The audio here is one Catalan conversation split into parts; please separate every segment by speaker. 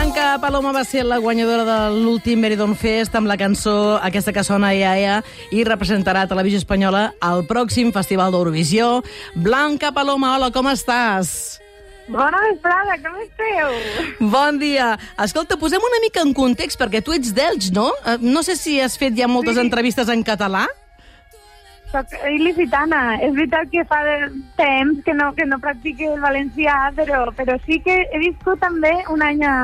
Speaker 1: Blanca Paloma va ser la guanyadora de l'últim Meridon Fest amb la cançó aquesta que sona Ia Ia i representarà a Televisió Espanyola al pròxim Festival d'Eurovisió. Blanca Paloma, hola, com estàs?
Speaker 2: Bona vesprada, com esteu?
Speaker 1: Bon dia. Escolta, posem una mica en context, perquè tu ets d'Elx, no? Eh, No sé si has fet ja moltes
Speaker 2: Sí.
Speaker 1: entrevistes en català.
Speaker 2: Soc il·licitana. És veritat que fa temps que no, que no practique el valencià, però, però sí que he viscut també un any a,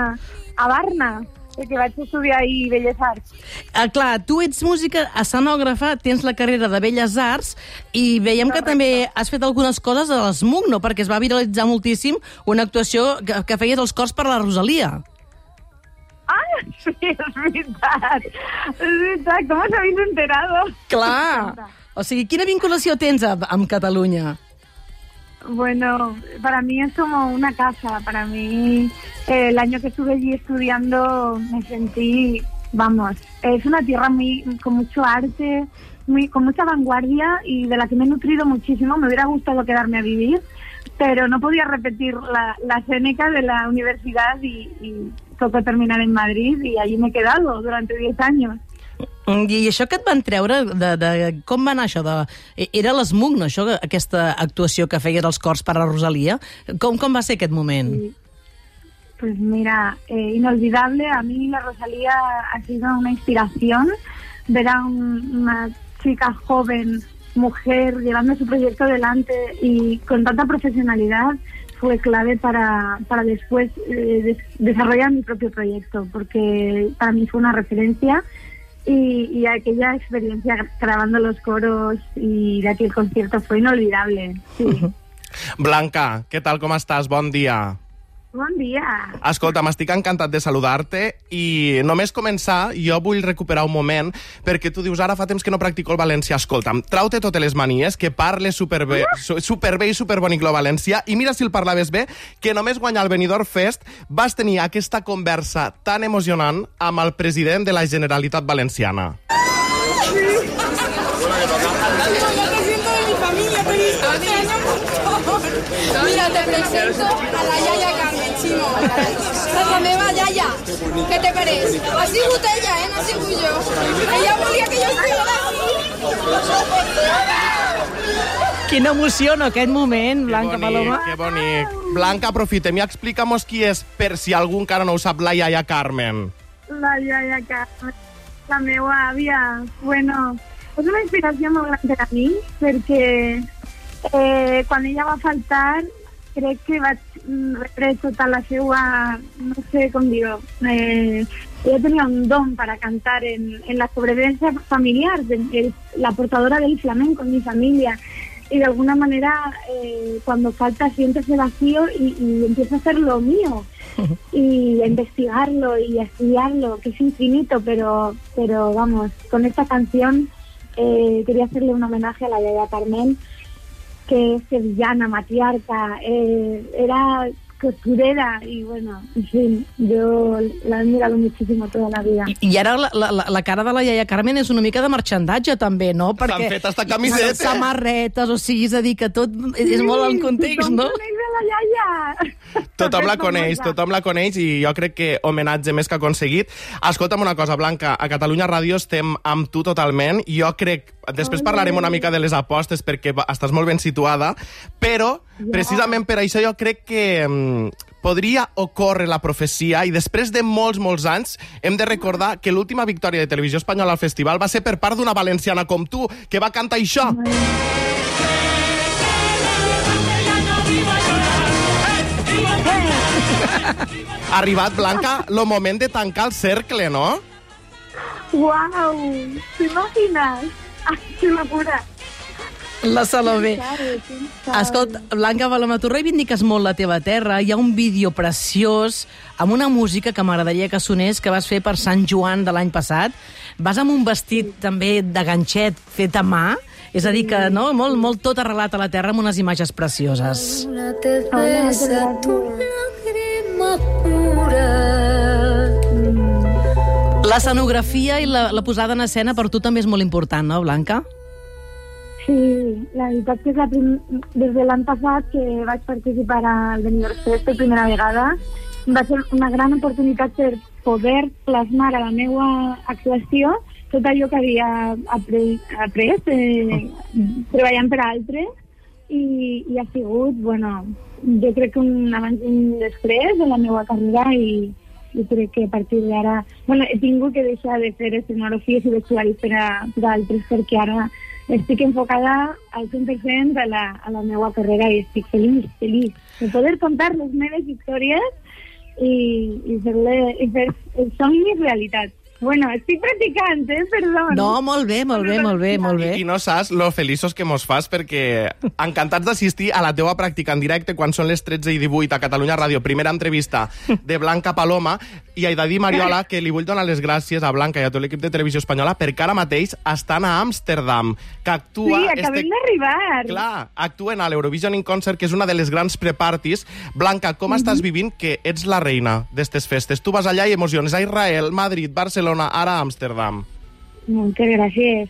Speaker 2: a Barna, perquè vaig estudiar ahir Belles Arts.
Speaker 1: Ah, clar, tu ets música escenògrafa, tens la carrera de Belles Arts i veiem que també has fet algunes coses a l'ESMUC, no? Perquè es va viralitzar moltíssim una actuació que, que feies els cors per la Rosalia.
Speaker 2: Ah, sí, és veritat. És veritat, com us habéis enterado?
Speaker 1: Clar! O sigui, quina vinculació tens amb, amb Catalunya?
Speaker 2: Bueno, para mí es como una casa. Para mí, eh, el año que estuve allí estudiando, me sentí, vamos, es una tierra muy con mucho arte, muy con mucha vanguardia y de la que me he nutrido muchísimo. Me hubiera gustado quedarme a vivir, pero no podía repetir la, la Seneca de la universidad y, y tocó terminar en Madrid y allí me he quedado durante 10 años.
Speaker 1: Mm, I això que et van treure, de, de, com va anar això? De, era l'ESMUC, no, això, aquesta actuació que feies als cors per la Rosalia? Com, com va ser aquest moment?
Speaker 2: Sí. Pues mira, eh, inolvidable. A mí la Rosalía ha sido una inspiración. Ver a un- una chica joven, mujer, llevando su proyecto adelante y con tanta profesionalidad fue clave para, para después eh, des- desarrollar mi propio proyecto, porque para mí fue una referencia y, y aquella experiencia grabando los coros y de aquel concierto fue inolvidable. Sí.
Speaker 3: Blanca, què tal, com estàs? Bon dia.
Speaker 2: Bon dia.
Speaker 3: Escolta, m'estic encantat de saludar-te i només començar, jo vull recuperar un moment perquè tu dius, ara fa temps que no practico el valencià. Escolta'm, trau-te totes les manies, que parles superbé, su- superbé i superbonic el valencià, i mira si el parlaves bé, que només guanyar el Benidorm Fest vas tenir aquesta conversa tan emocionant amb el president de la Generalitat Valenciana.
Speaker 4: Mira, te presento a la Yaya Carmen, és la meva Yaya. Què te pareix? Ha sigut ella, eh? No ha sigut jo. Ella volia que jo estigués
Speaker 1: Quina emoció, no, aquest moment, Blanca
Speaker 3: que bonic,
Speaker 1: Paloma?
Speaker 3: Que bonic. Blanca, aprofitem i explica'm qui és, per si algú encara no ho sap, la iaia Carmen.
Speaker 2: La iaia Carme, la meva àvia. Bueno, és una inspiració molt gran per a mi, perquè eh, quan ella va faltar, crec que vaig rebre tota la seva, no sé com dir-ho, eh, ella tenia un don para cantar en, en la sobrevivencia familiar, de- la portadora del flamenco en mi familia. Y de alguna manera, eh, cuando falta, siento ese vacío y, y empiezo a hacer lo mío y a investigarlo y a estudiarlo, que es infinito, pero, pero vamos, con esta canción eh, quería hacerle un homenaje a la Yaya Carmen, que es sevillana, matriarca, eh, era costurera y bueno, en fin, yo la he admirado muchísimo toda la vida.
Speaker 1: I, I ara la, la, la- cara de la iaia Carmen és una mica de marxandatge, també, no?
Speaker 3: S'han fet hasta camisetes.
Speaker 1: Samarretes, o sigui, és a dir, que tot és molt en context, no?
Speaker 2: La iaia!
Speaker 3: Tothom la coneix, tothom la coneix i jo crec que homenatge més que aconseguit. Escolta'm una cosa, Blanca, a Catalunya Ràdio estem amb tu totalment. Jo crec, després parlarem una mica de les apostes perquè estàs molt ben situada, però precisament per això jo crec que mm, podria ocórrer la profecia i després de molts, molts anys hem de recordar que l'última victòria de Televisió Espanyola al festival va ser per part d'una valenciana com tu, que va cantar això. Ha arribat, Blanca, el moment de tancar el cercle, no?
Speaker 2: ¡Wow! ¿Te imaginas? ¡Ay, qué locura!
Speaker 1: La Salomé. Escolta, Blanca Paloma, tu reivindiques molt la teva terra. Hi ha un vídeo preciós amb una música que m'agradaria que sonés que vas fer per Sant Joan de l'any passat. Vas amb un vestit també de ganxet fet a mà, és a dir, que no, molt, molt tot arrelat a la terra amb unes imatges precioses.
Speaker 5: Una
Speaker 1: L'escenografia i la, la posada en escena per tu també és molt important, no, Blanca?
Speaker 2: Sí, la veritat que és la prim... des de l'any passat que vaig participar al Benidorm Fest per primera vegada. Va ser una gran oportunitat per poder plasmar a la meva actuació tot allò que havia après, après eh, treballant per altres. I, i ha sigut, bueno, jo crec que un abans i un després de la meva carrera i, i crec que a partir d'ara... Bueno, he tingut que deixar de fer escenografies i vestuaris per a, per altres perquè ara estic enfocada al 100% a la, a la meva carrera i estic feliç, feliç de poder contar les meves històries i, i fer-le i fer el somni realitat. Bueno, estic practicant, eh? Perdó.
Speaker 1: No, molt bé, molt bé, molt bé, molt bé.
Speaker 3: I, I no saps lo feliços que mos fas perquè encantats d'assistir a la teua pràctica en directe quan són les 13 i 18 a Catalunya Ràdio. Primera entrevista de Blanca Paloma i he de dir, Mariola, que li vull donar les gràcies a Blanca i a tot l'equip de Televisió Espanyola perquè ara mateix estan a Amsterdam, que actua...
Speaker 2: Sí, acabem d'arribar.
Speaker 3: Clar, actuen a l'Eurovision in Concert, que és una de les grans prepartis. Blanca, com
Speaker 2: Mhm.
Speaker 3: estàs vivint que ets la reina d'estes festes? Tu vas allà i emociones a Israel, Madrid, Barcelona, ara a Amsterdam.
Speaker 2: Moltes gràcies.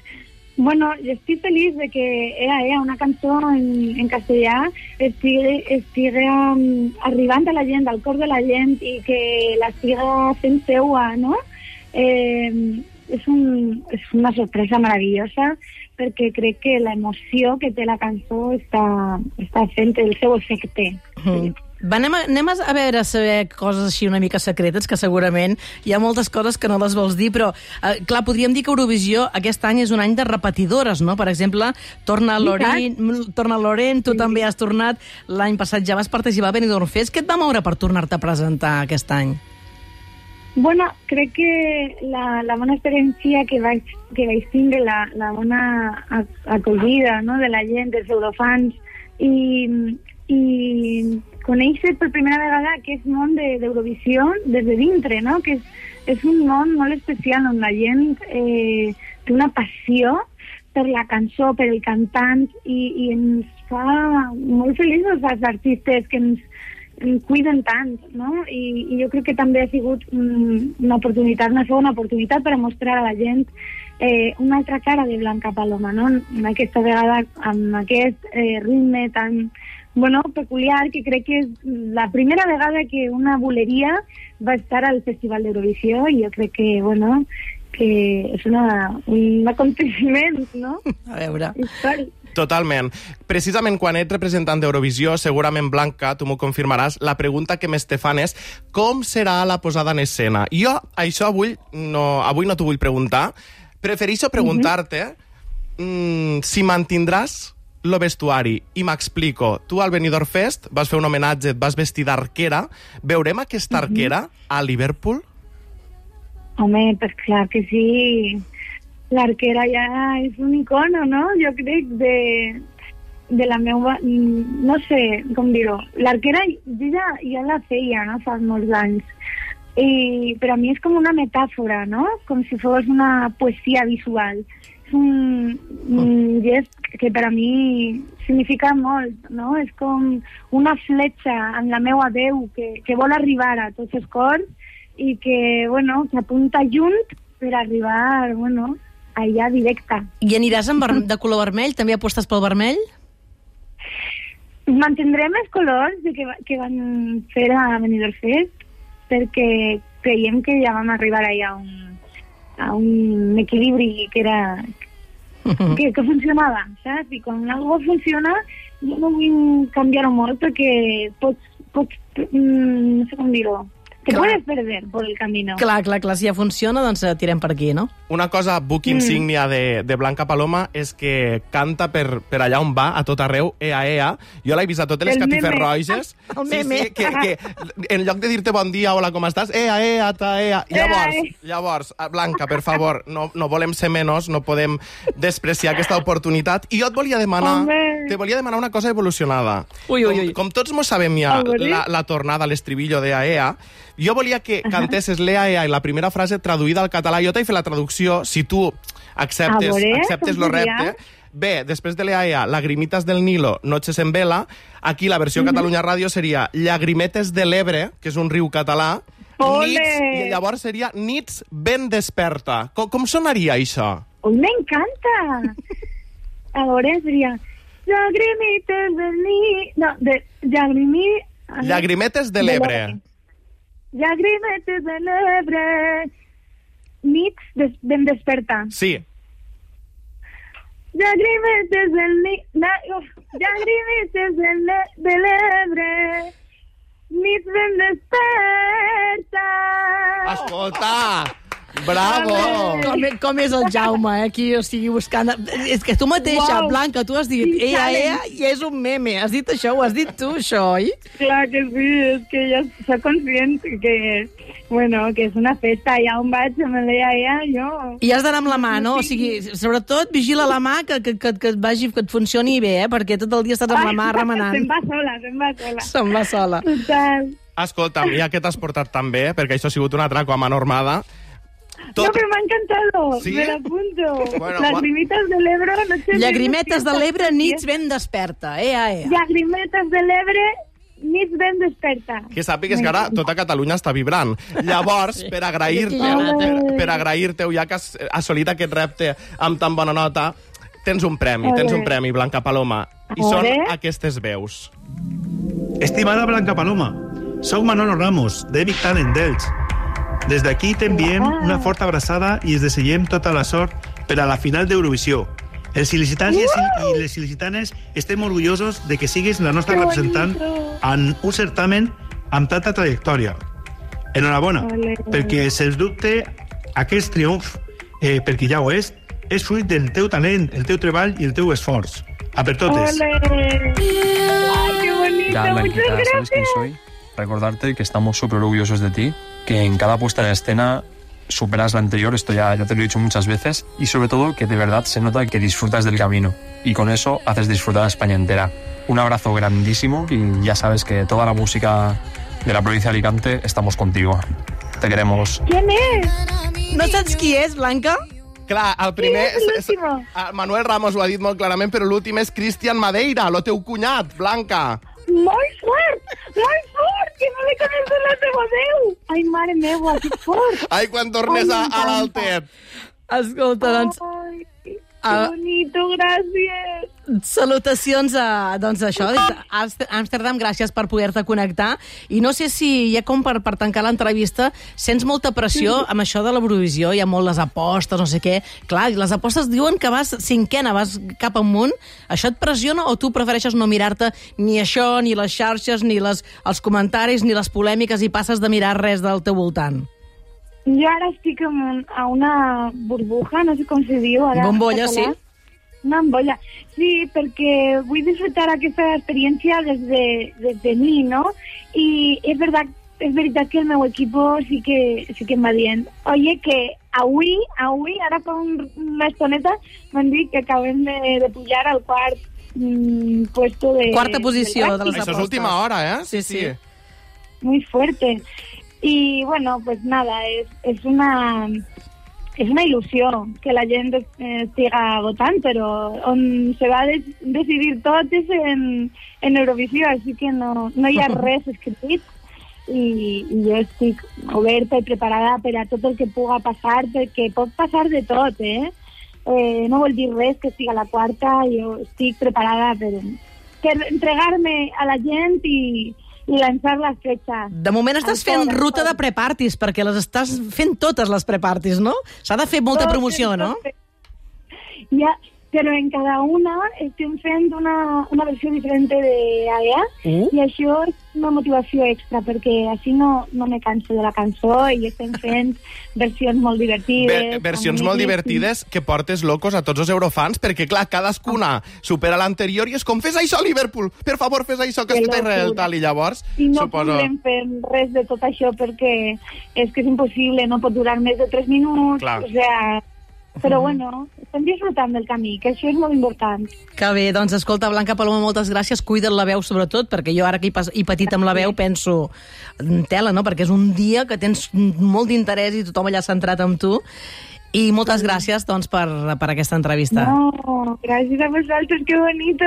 Speaker 2: Bueno, jo estic feliç de que Ea Ea, una cançó en, en castellà, estigui, estigui um, arribant a la gent, al cor de la gent i que la siga fent seua, no? Eh, és, un, és una sorpresa meravellosa perquè crec que l'emoció que té la cançó està, està fent el seu efecte.
Speaker 1: Mm. Va, anem, a, anem a veure saber coses així una mica secretes, que segurament hi ha moltes coses que no les vols dir, però, eh, clar, podríem dir que Eurovisió aquest any és un any de repetidores, no? Per exemple, torna Loren, torna Loren tu també has tornat, l'any passat ja vas participar a Benidorm Fest. Què et va moure per tornar-te a presentar aquest any?
Speaker 2: Bueno, crec que la, la bona experiència que vaig, que vaig tindre, la, la bona ac- acollida no, de la gent, dels eurofans, i, i conèixer per primera vegada aquest món de- d'Eurovisió des de dintre, no? que és, és un món molt especial on la gent eh, té una passió per la cançó, per el cantant, i, i ens fa molt feliços als artistes que ens cuiden tant, no? I, I jo crec que també ha sigut mm, una oportunitat, una segona oportunitat per a mostrar a la gent eh, una altra cara de Blanca Paloma, no? Aquesta vegada amb aquest eh, ritme tan bueno, peculiar, que crec que és la primera vegada que una boleria va estar al Festival d'Eurovisió i jo crec que, bueno, que és una, un aconteciment, no?
Speaker 1: A veure...
Speaker 2: Històric.
Speaker 3: Totalment. Precisament quan ets representant d'Eurovisió, segurament, Blanca, tu m'ho confirmaràs, la pregunta que més te fan és com serà la posada en escena? Jo això avui no, avui no t'ho vull preguntar. Prefereixo preguntar-te mm, si mantindràs lo vestuari. I m'explico. Tu al Benidorm Fest vas fer un homenatge, et vas vestir d'arquera. Veurem aquesta arquera a Liverpool?
Speaker 2: Home, pues clar que sí. L'arquera ja és un icono, no? Jo crec de, de la meva... No sé com dir-ho. L'arquera jo ja, ja la feia, no?, fa molts anys. I per a mi és com una metàfora, no? Com si fos una poesia visual. És un, un gest que per a mi significa molt, no? És com una fletxa amb la meva veu que, que vol arribar a tots els cors i que, bueno, que apunta junt per arribar, bueno, allà directa.
Speaker 1: I aniràs amb de color vermell? També apostes pel vermell?
Speaker 2: Mantindrem els colors de que, que van fer a Benidorm Fest perquè creiem que ja vam arribar allà a un, a un equilibri que era que, que funcionava, saps? I quan algo funciona jo no vull canviar-ho molt perquè pots, pots mm, no sé com dir-ho, te
Speaker 1: Clar.
Speaker 2: puedes perder por el camino.
Speaker 1: Clar, clar, clar, si ja funciona, doncs eh, tirem per aquí, no?
Speaker 3: Una cosa book insígnia de, de Blanca Paloma és que canta per, per allà on va, a tot arreu, ea, ea. Jo l'he vist a totes les
Speaker 2: El meme.
Speaker 3: catiferroges.
Speaker 1: El meme.
Speaker 3: Sí, sí, que, que en lloc de dir-te bon dia, hola, com estàs? Ea, ea, ta, ea. Llavors, llavors, eh, Blanca, per favor, no, no volem ser menys, no podem despreciar aquesta oportunitat. I jo et volia demanar,
Speaker 2: Home.
Speaker 3: Te volia demanar una cosa evolucionada.
Speaker 1: Ui, ui, ui.
Speaker 3: Com, com tots mos sabem ja
Speaker 2: A veure.
Speaker 3: la, la tornada a l'estribillo d'Ea, ea, jo volia que cantessis l'Ea, ea i la primera frase traduïda al català. Jo t'he fet la traducció, si tu acceptes,
Speaker 2: A veure,
Speaker 3: acceptes lo
Speaker 2: seria?
Speaker 3: repte. Bé, després de l'Ea, ea, Lagrimitas del Nilo, Noches en Vela, aquí la versió Catalunya Ràdio seria Llagrimetes de l'Ebre, que és un riu català,
Speaker 2: Ole!
Speaker 3: Nits, i llavors seria Nits ben desperta. Com, com sonaria això?
Speaker 2: ¡Uy, me encanta! Ahora sería Lagrimitas del ni... No, de Lagrimi...
Speaker 3: Llagrimetes de l'Ebre.
Speaker 2: llagrimetes de l'Ebre, nits des ben desperta.
Speaker 3: Sí.
Speaker 2: Llagrimetes na- uf, llagrimetes de l'Ebre, nits ben desperta.
Speaker 3: Escolta! Bravo!
Speaker 1: Com, com és el Jaume, eh, aquí, o sigui, buscant... És que tu mateixa,
Speaker 2: Uau.
Speaker 1: Blanca, tu has dit,
Speaker 2: talent.
Speaker 1: ella, i és un meme. Has dit això, ho has dit tu, això, oi?
Speaker 2: Clar que sí, és que ja soc conscient que, bueno, que és una festa, allà on vaig, me deia ella, jo...
Speaker 1: I has d'anar amb la mà, no? O sigui, sobretot, vigila la mà que, que, que, que, et vagi, que et funcioni bé, eh? Perquè tot el dia estàs amb la mà
Speaker 2: Se'n
Speaker 1: remenant.
Speaker 2: va sola, se'n va sola.
Speaker 1: Se'n va sola.
Speaker 2: Total.
Speaker 3: Escolta'm, ja que t'has portat tan bé, perquè això ha sigut un atraco a mà normada,
Speaker 2: No, pero me ha encantado.
Speaker 3: ¿Sí?
Speaker 2: Me lo apunto.
Speaker 3: Bueno,
Speaker 2: Las
Speaker 3: gua-
Speaker 2: limitas del Ebro, no sé...
Speaker 1: Llagrimetes de l'Ebre, nits ben desperta. Ea, ea.
Speaker 2: Llagrimetes de l'Ebre, nits ben desperta.
Speaker 3: que sàpigues que ara tota Catalunya està vibrant. Llavors, per agrair-te, per, per agrair-te, ja que has assolit aquest repte amb tan bona nota, tens un premi, tens un premi, Blanca Paloma. I són aquestes veus.
Speaker 6: Estimada Blanca Paloma, soc Manolo Ramos, de Big Talent d'Elx. Des d'aquí t'enviem una forta abraçada i es desitgem tota la sort per a la final d'Eurovisió. Els il·licitants els- i les il·licitanes estem orgullosos de que siguis la nostra
Speaker 2: Que
Speaker 6: representant en un certamen amb tanta trajectòria. Enhorabona,
Speaker 2: Ole.
Speaker 6: perquè, sens dubte, aquest triomf, eh, perquè ja ho és, és fruit del teu talent, el teu treball i el teu esforç. A per totes.
Speaker 2: Ole. Ay, qué bonito.
Speaker 7: Ya,
Speaker 2: Muchas
Speaker 7: Blanquita, ¿sabes
Speaker 2: gracias.
Speaker 7: quién soy? Recordarte que estamos súper orgullosos de ti, que en cada puesta en escena superas la anterior, esto ya, ya te lo he dicho muchas veces, y sobre todo que de verdad se nota que disfrutas del camino, y con eso haces disfrutar a España entera. Un abrazo grandísimo y ya sabes que toda la música de la provincia de Alicante estamos contigo. Te queremos.
Speaker 2: ¿Quién es?
Speaker 1: No saps qui és, Blanca?
Speaker 3: Clar, el primer...
Speaker 2: Qui és
Speaker 3: el Manuel Ramos ho ha dit molt clarament, però l'últim és Cristian Madeira, el teu cunyat, Blanca.
Speaker 2: Molt fort! Molt li coneixo la teva veu! Ai, mare meva, que fort!
Speaker 3: Ai, quan tornes a, a l'Altet.
Speaker 1: Escolta, doncs,
Speaker 2: Que
Speaker 1: Ah.
Speaker 2: bonito, gràcies!
Speaker 1: salutacions a, doncs, això, des d'Amsterdam, gràcies per poder-te connectar. I no sé si, ja com per, per tancar l'entrevista, sents molta pressió amb això de l'Eurovisió, hi ha molt les apostes, no sé què. Clar, les apostes diuen que vas cinquena, vas cap amunt. Això et pressiona o tu prefereixes no mirar-te ni això, ni les xarxes, ni les, els comentaris, ni les polèmiques i passes de mirar res del teu voltant?
Speaker 2: Jo ara estic en un, a una burbuja, no sé com se diu ara.
Speaker 1: Bombolla, sí.
Speaker 2: Una bombolla. Sí, perquè vull disfrutar aquesta experiència des de, des de mi, no? I és veritat, és veritat que el meu equip sí que, sí que em va dient oye, que avui, avui, ara fa un, una estoneta, m'han dit que acabem de, de pujar al quart mm, puesto de...
Speaker 1: Quarta posició
Speaker 2: del
Speaker 1: de les
Speaker 2: rànquing.
Speaker 3: Això és
Speaker 1: apostes.
Speaker 3: última hora, eh?
Speaker 1: Sí, sí.
Speaker 2: muy fuerte. Y bueno, pues nada, es, es una es una ilusión que la gente eh, siga votant, però on se va de decidir tot és en, en Eurovisió, així que no, no hi ha res escrit i, i jo estic oberta i preparada per a tot el que puga passar, perquè pot passar de tot, eh? eh no vol dir res que siga la quarta, jo estic preparada per, per entregar-me a la gent i, i lançar la fletxa.
Speaker 1: De moment estàs fent
Speaker 2: amb
Speaker 1: ruta de prepartis, perquè les estàs fent totes les prepartis, no? S'ha de fer molta promoció, no?
Speaker 2: Ja, però en cada una estem fent una, una versió diferent d'AEA
Speaker 1: Uh.
Speaker 2: i això és una motivació extra perquè així no, no me canso de la cançó i estem fent versions molt divertides.
Speaker 3: Ver versions molt divertides que portes locos a tots els eurofans, perquè, clar, cadascuna supera l'anterior i és com, fes això, Liverpool! Per favor, fes això, que
Speaker 2: Que
Speaker 3: està Israel, tal, i llavors,
Speaker 2: I no
Speaker 3: suposo...
Speaker 2: podem fer res de tot això perquè és que és impossible, no pot durar més de 3 minuts,
Speaker 3: Clar.
Speaker 2: o sea, però bueno, estem disfrutant del camí, que això és molt important.
Speaker 1: Que bé, doncs escolta, Blanca Paloma, moltes gràcies. Cuida't la veu, sobretot, perquè jo ara que he, patit amb la veu penso, tela, no?, perquè és un dia que tens molt d'interès i tothom allà centrat amb tu. I moltes gràcies, doncs, per, per aquesta entrevista.
Speaker 2: No, gracias a vosotros, qué bonito.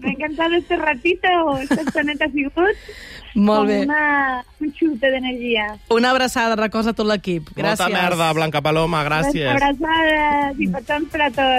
Speaker 2: Me ha encantado este ratito. Esta estoneta ha sigut
Speaker 1: Molt bé.
Speaker 2: una, un xute d'energia.
Speaker 1: Una abraçada, recorda tot l'equip. Gràcies.
Speaker 3: Molta merda, Blanca Paloma, gràcies.
Speaker 2: Abraçades i petons per a tots.